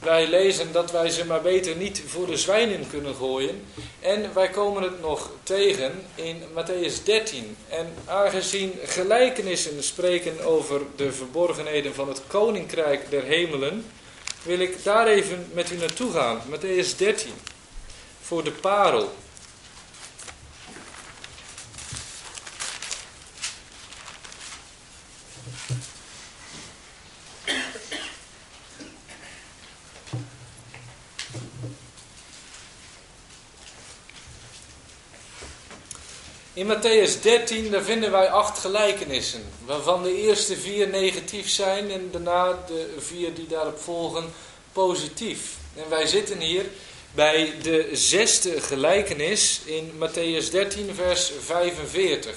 wij lezen dat wij ze maar beter niet voor de zwijnen kunnen gooien. En wij komen het nog tegen in Matthäus 13. En aangezien gelijkenissen spreken over de verborgenheden van het koninkrijk der hemelen, wil ik daar even met u naartoe gaan. Matthäus 13. Voor de parel. In Matthäus 13 daar vinden wij acht gelijkenissen, waarvan de eerste vier negatief zijn en daarna de vier die daarop volgen positief. En wij zitten hier bij de zesde gelijkenis in Matthäus 13 vers 45.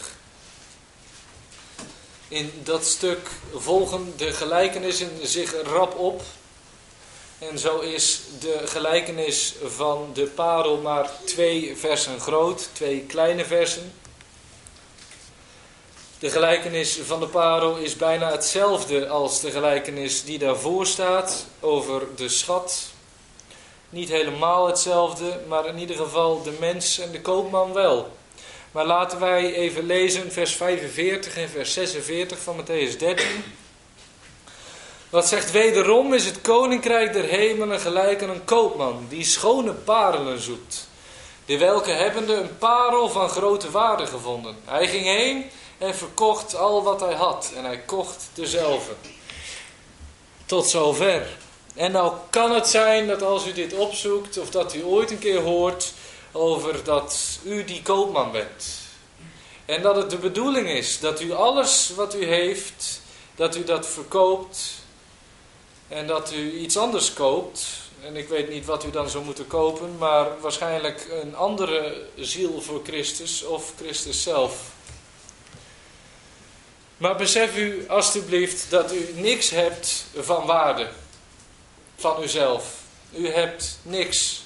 In dat stuk volgen de gelijkenissen zich rap op. En zo is de gelijkenis van de parel maar twee versen groot, twee kleine versen. De gelijkenis van de parel is bijna hetzelfde als de gelijkenis die daarvoor staat over de schat. Niet helemaal hetzelfde, maar in ieder geval de mens en de koopman wel. Maar laten wij even lezen vers 45 en vers 46 van Matthäus 13. Wat zegt wederom is het koninkrijk der hemelen gelijk aan een koopman die schone parelen zoekt. De welke hebbende een parel van grote waarde gevonden. Hij ging heen en verkocht al wat hij had. En hij kocht dezelfde. Tot zover. En nou kan het zijn dat als u dit opzoekt, of dat u ooit een keer hoort over dat u die koopman bent. En dat het de bedoeling is dat u alles wat u heeft, dat u dat verkoopt. En dat u iets anders koopt. En ik weet niet wat u dan zou moeten kopen, maar waarschijnlijk een andere ziel voor Christus of Christus zelf. Maar besef u alstublieft dat u niks hebt van waarde van uzelf. U hebt niks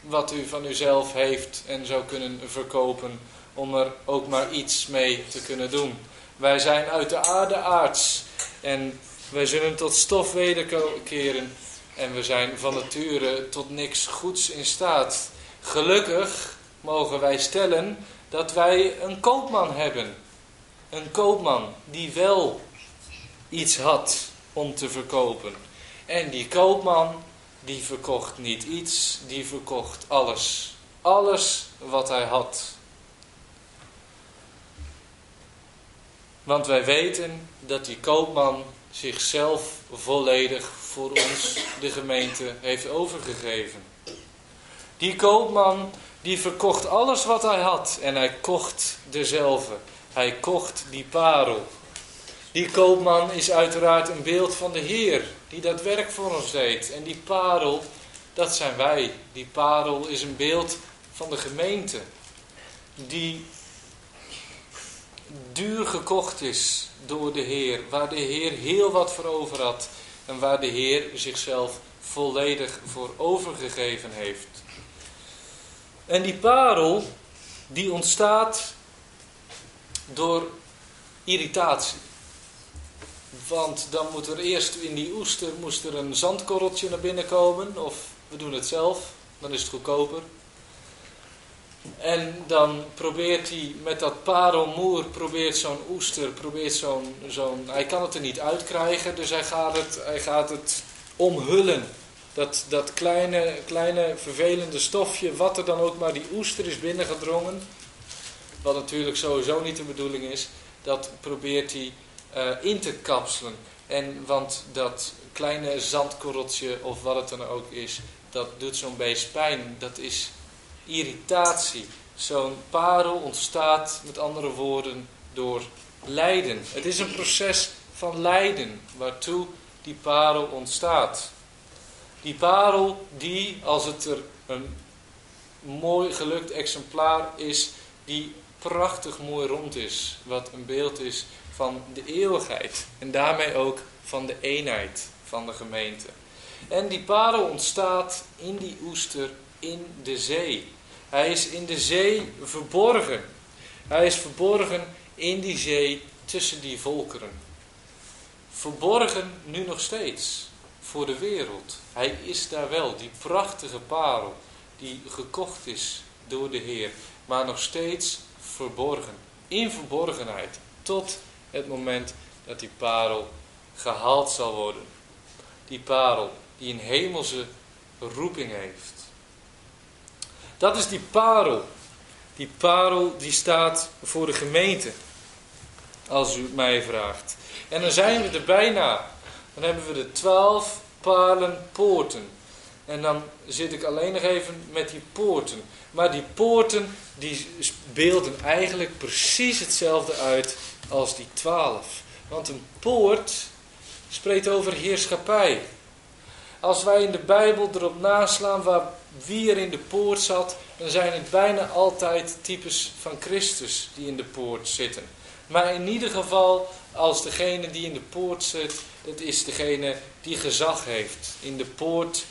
wat u van uzelf heeft en zou kunnen verkopen om er ook maar iets mee te kunnen doen. Wij zijn uit de aarde aards en wij zullen tot stof wederkeren en we zijn van nature tot niks goeds in staat. Gelukkig mogen wij stellen dat wij een koopman hebben een koopman die wel iets had om te verkopen. En die koopman, die verkocht niet iets, die verkocht alles. Alles wat hij had. Want wij weten dat die koopman zichzelf volledig voor ons, de gemeente, heeft overgegeven. Die koopman, die verkocht alles wat hij had en hij kocht dezelfde. Hij kocht die parel. Die koopman is uiteraard een beeld van de Heer, die dat werk voor ons deed. En die parel, dat zijn wij. Die parel is een beeld van de gemeente, die duur gekocht is door de Heer, waar de Heer heel wat voor over had en waar de Heer zichzelf volledig voor overgegeven heeft. En die parel, die ontstaat door irritatie. Want dan moet er eerst in die oester moest er een zandkorreltje naar binnen komen. Of we doen het zelf, dan is het goedkoper. En dan probeert hij met dat parelmoer, probeert zo'n oester, probeert zo'n, zo'n, hij kan het er niet uitkrijgen, dus hij gaat het, hij gaat het omhullen. Dat, dat kleine, kleine vervelende stofje, wat er dan ook maar die oester is binnengedrongen, wat natuurlijk sowieso niet de bedoeling is, dat probeert hij uh, in te kapselen. En want dat kleine zandkorreltje of wat het dan ook is, dat doet zo'n beest pijn. Dat is irritatie. Zo'n parel ontstaat, met andere woorden, door lijden. Het is een proces van lijden waartoe die parel ontstaat. Die parel die, als het er een mooi gelukt exemplaar is, die prachtig mooi rond is. Wat een beeld is van de eeuwigheid. En daarmee ook van de eenheid van de gemeente. En die parel ontstaat in die oester in de zee. Hij is in de zee verborgen. Hij is verborgen in die zee tussen die volkeren. Verborgen nu nog steeds. voor de wereld. Hij is daar wel, die prachtige parel die gekocht is door de Heer, maar nog steeds verborgen, in verborgenheid, tot het moment dat die parel gehaald zal worden. Die parel die een hemelse roeping heeft. Dat is die parel. Die parel die staat voor de gemeente. Als u het mij vraagt. En dan zijn we er bijna. Dan hebben we de twaalf poorten. En dan zit ik alleen nog even met die poorten. Maar die poorten die beelden eigenlijk precies hetzelfde uit als die twaalf. Want een poort spreekt over heerschappij. Als wij in de Bijbel erop naslaan waar, wie er in de poort zat, dan zijn het bijna altijd types van Christus die in de poort zitten. Maar in ieder geval, als degene die in de poort zit, dat is degene die gezag heeft. In de poort,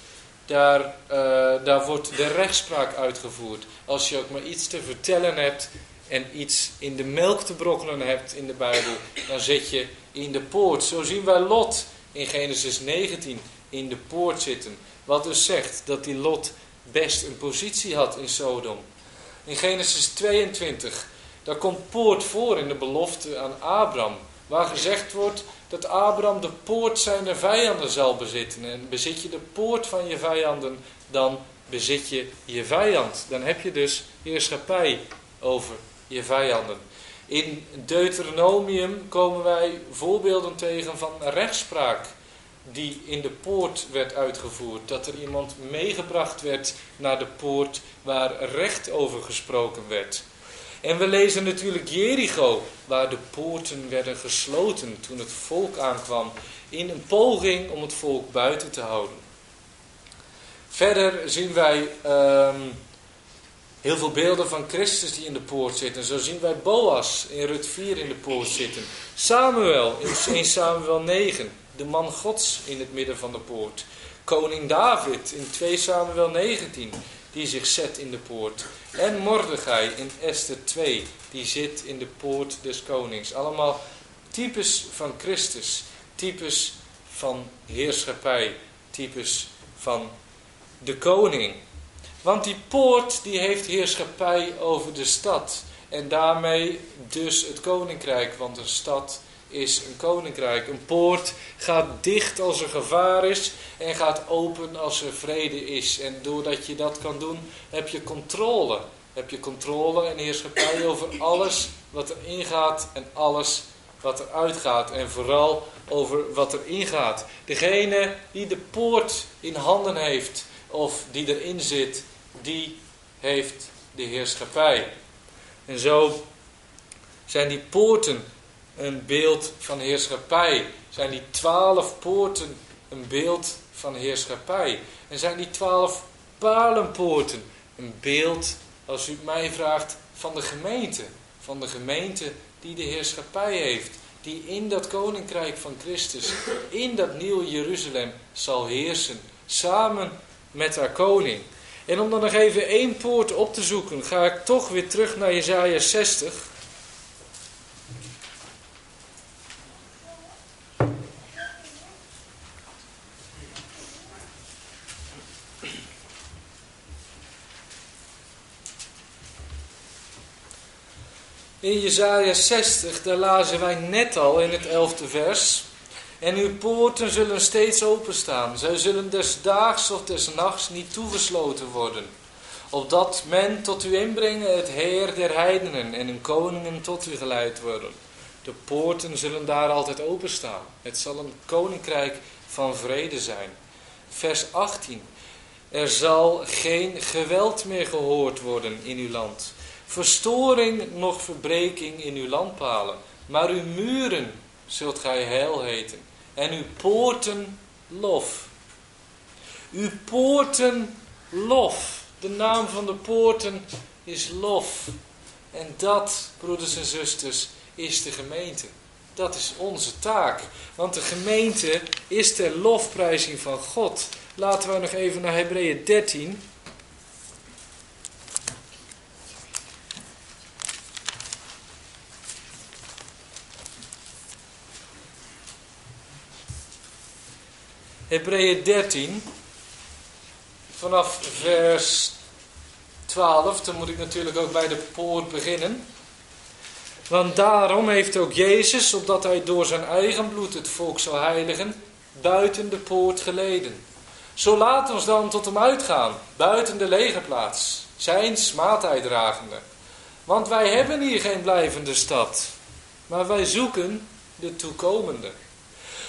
daar, uh, daar wordt de rechtspraak uitgevoerd. Als je ook maar iets te vertellen hebt en iets in de melk te brokkelen hebt in de Bijbel, dan zit je in de poort. Zo zien wij Lot in Genesis 19 in de poort zitten. Wat dus zegt dat die Lot best een positie had in Sodom. In Genesis 22, daar komt poort voor in de belofte aan Abraham. Waar gezegd wordt dat Abraham de poort zijner vijanden zal bezitten. En bezit je de poort van je vijanden, dan bezit je je vijand. Dan heb je dus heerschappij over je vijanden. In Deuteronomium komen wij voorbeelden tegen van rechtspraak die in de poort werd uitgevoerd. Dat er iemand meegebracht werd naar de poort waar recht over gesproken werd. En we lezen natuurlijk Jericho, waar de poorten werden gesloten toen het volk aankwam, in een poging om het volk buiten te houden. Verder zien wij ehm, heel veel beelden van Christus die in de poort zitten. Zo zien wij Boas in Rut 4 in de poort zitten. Samuel in 1 Samuel 9 de man Gods in het midden van de poort. Koning David in 2 Samuel 19, die zich zet in de poort. En Mordechai in Esther 2, die zit in de poort des konings. Allemaal types van Christus, types van heerschappij, types van de koning. Want die poort die heeft heerschappij over de stad. En daarmee dus het koninkrijk, want een stad is een koninkrijk. Een poort gaat dicht als er gevaar is en gaat open als er vrede is. En doordat je dat kan doen, heb je controle. Heb je controle en heerschappij over alles wat er ingaat en alles wat er uitgaat. En vooral over wat er ingaat. Degene die de poort in handen heeft of die erin zit, die heeft de heerschappij. En zo zijn die poorten een beeld van heerschappij? Zijn die twaalf poorten een beeld van heerschappij? En zijn die twaalf palenpoorten een beeld, als u mij vraagt, van de gemeente? Van de gemeente die de heerschappij heeft. Die in dat koninkrijk van Christus, in dat nieuwe Jeruzalem zal heersen. Samen met haar koning. En om dan nog even één poort op te zoeken, ga ik toch weer terug naar Jezaja 60. In Jezaja 60, daar lazen wij net al in het elfde vers. En uw poorten zullen steeds openstaan. Zij zullen des daags of des nachts niet toegesloten worden. Opdat men tot u inbrengen het Heer der heidenen en hun koningen tot u geleid worden. De poorten zullen daar altijd openstaan. Het zal een koninkrijk van vrede zijn. Vers 18. Er zal geen geweld meer gehoord worden in uw land verstoring noch verbreking in uw landpalen. Maar uw muren zult gij heil heten. En uw poorten lof. Uw poorten lof. De naam van de poorten is lof. En dat, broeders en zusters, is de gemeente. Dat is onze taak. Want de gemeente is ter lofprijzing van God. Laten we nog even naar Hebreeën 13. Hebreeën 13, vanaf vers 12, dan moet ik natuurlijk ook bij de poort beginnen. Want daarom heeft ook Jezus, opdat hij door zijn eigen bloed het volk zou heiligen, buiten de poort geleden. Zo laat ons dan tot hem uitgaan, buiten de legerplaats, zijn dragende. Want wij hebben hier geen blijvende stad, maar wij zoeken de toekomende.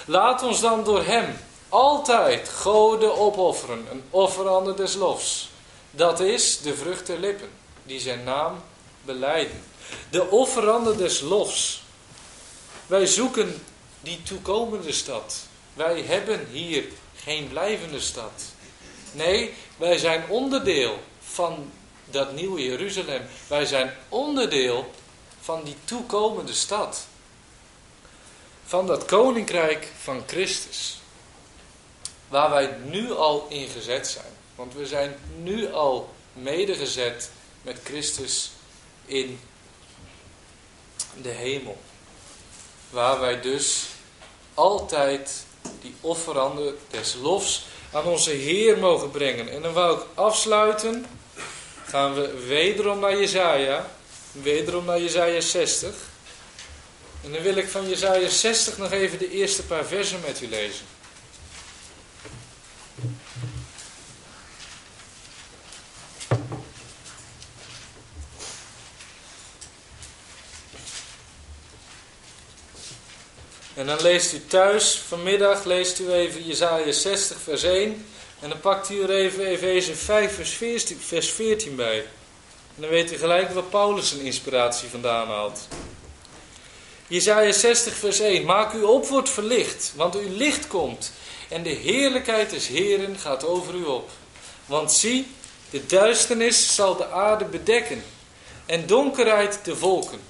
Laat ons dan door hem altijd goden opofferen, een offerande des lofs. Dat is de vrucht der lippen, die zijn naam beleiden. De offerande des lofs. Wij zoeken die toekomende stad. Wij hebben hier geen blijvende stad. Nee, wij zijn onderdeel van dat nieuwe Jeruzalem. Wij zijn onderdeel van die toekomende stad. Van dat koninkrijk van Christus. Waar wij nu al in gezet zijn. Want we zijn nu al medegezet met Christus in de hemel. Waar wij dus altijd die offeranden des lofs aan onze Heer mogen brengen. En dan wou ik afsluiten. Gaan we wederom naar Jezaja. Wederom naar Jezaja 60. En dan wil ik van Jezaja 60 nog even de eerste paar versen met u lezen. En dan leest u thuis, vanmiddag leest u even Jezaja 60 vers 1. En dan pakt u er even Efeze 5 vers 14, vers 14 bij. En dan weet u gelijk waar Paulus zijn inspiratie vandaan haalt. Jezaja 60 vers 1. Maak u op, wordt verlicht, want uw licht komt. En de heerlijkheid des Heren gaat over u op. Want zie, de duisternis zal de aarde bedekken. En donkerheid de volken.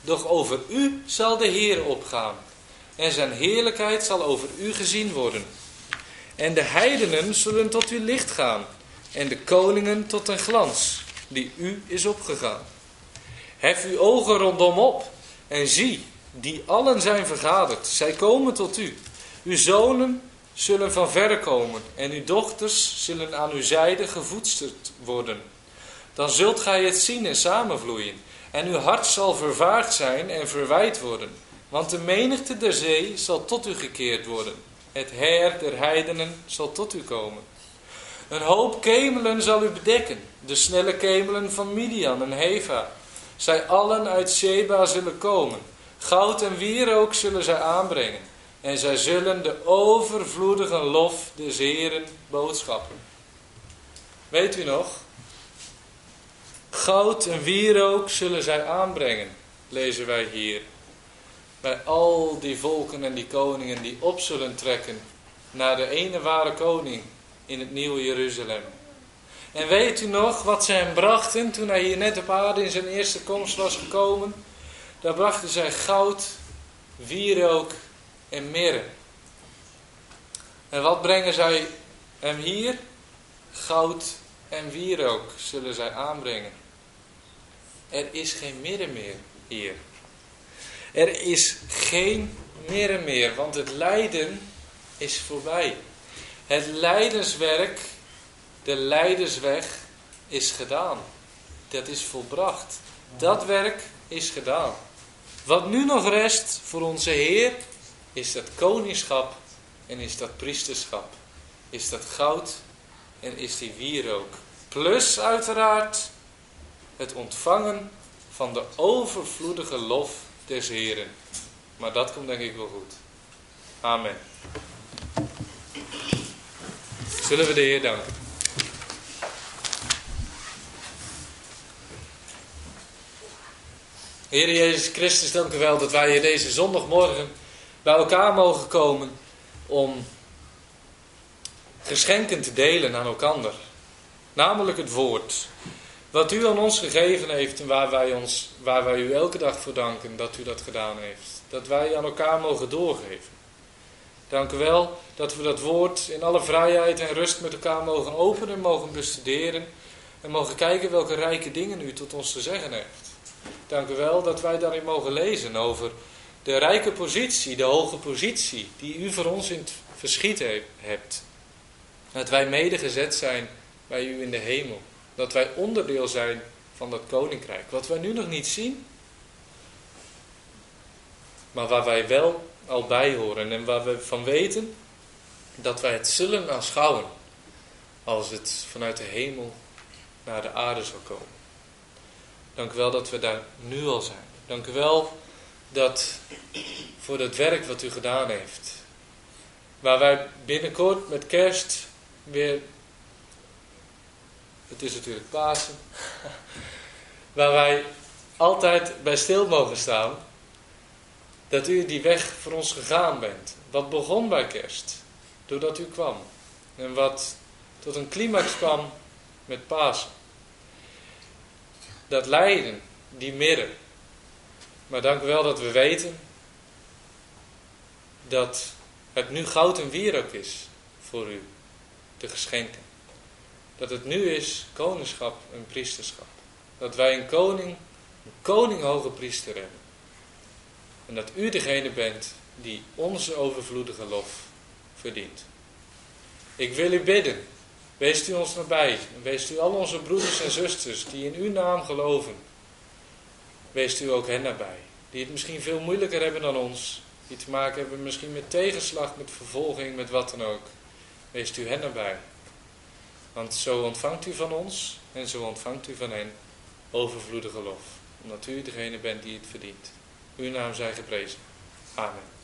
Doch over u zal de Heer opgaan en zijn heerlijkheid zal over u gezien worden. En de heidenen zullen tot uw licht gaan, en de koningen tot een glans, die u is opgegaan. Hef uw ogen rondom op, en zie, die allen zijn vergaderd, zij komen tot u. Uw zonen zullen van verre komen, en uw dochters zullen aan uw zijde gevoedsterd worden. Dan zult gij het zien en samenvloeien, en uw hart zal vervaagd zijn en verwijt worden. Want de menigte der zee zal tot u gekeerd worden. Het heer der heidenen zal tot u komen. Een hoop kemelen zal u bedekken. De snelle kemelen van Midian en Heva. Zij allen uit Sheba zullen komen. Goud en wierook zullen zij aanbrengen. En zij zullen de overvloedige lof des Heren boodschappen. Weet u nog? Goud en wierook zullen zij aanbrengen, lezen wij hier bij al die volken en die koningen die op zullen trekken naar de ene ware koning in het nieuwe Jeruzalem. En weet u nog wat ze hem brachten toen hij hier net op aarde in zijn eerste komst was gekomen? Daar brachten zij goud, wierook en mirre. En wat brengen zij hem hier? Goud en wierook zullen zij aanbrengen. Er is geen mirre meer hier. Er is geen meer en meer, want het lijden is voorbij. Het lijdenswerk, de leidersweg is gedaan. Dat is volbracht. Dat werk is gedaan. Wat nu nog rest voor onze Heer, is dat koningschap en is dat priesterschap. Is dat goud en is die wierook. Plus uiteraard het ontvangen van de overvloedige lof des Heren. Maar dat komt denk ik wel goed. Amen. Zullen we de Heer danken. Heer Jezus Christus, dank u wel dat wij hier deze zondagmorgen bij elkaar mogen komen om geschenken te delen aan elkaar. Namelijk het woord. Wat u aan ons gegeven heeft en waar wij, ons, waar wij u elke dag voor danken dat u dat gedaan heeft. Dat wij aan elkaar mogen doorgeven. Dank u wel dat we dat woord in alle vrijheid en rust met elkaar mogen openen en mogen bestuderen. En mogen kijken welke rijke dingen u tot ons te zeggen heeft. Dank u wel dat wij daarin mogen lezen over de rijke positie, de hoge positie die u voor ons in het verschiet hebt. Dat wij medegezet zijn bij u in de hemel. Dat wij onderdeel zijn van dat koninkrijk. Wat wij nu nog niet zien, maar waar wij wel al bij horen en waar we van weten dat wij het zullen aanschouwen als het vanuit de hemel naar de aarde zal komen. Dank u wel dat we daar nu al zijn. Dank u wel dat voor het werk wat u gedaan heeft. Waar wij binnenkort met kerst weer, het is natuurlijk Pasen, [LAUGHS] waar wij altijd bij stil mogen staan, dat u die weg voor ons gegaan bent. Wat begon bij kerst, doordat u kwam. En wat tot een climax kwam met Pasen. Dat lijden, die midden. Maar dank u wel dat we weten dat het nu goud en wierook is voor u te geschenken. Dat het nu is koningschap en priesterschap. Dat wij een koning, een koning hoge priester hebben. En dat u degene bent die onze overvloedige lof verdient. Ik wil u bidden. Wees u ons nabij. En wees u al onze broeders en zusters die in uw naam geloven. Wees u ook hen nabij. Die het misschien veel moeilijker hebben dan ons. Die te maken hebben misschien met tegenslag, met vervolging, met wat dan ook. Wees u hen nabij. Want zo ontvangt u van ons en zo ontvangt u van hen overvloedige lof. Omdat u degene bent die het verdient. Uw naam zij geprezen. Amen.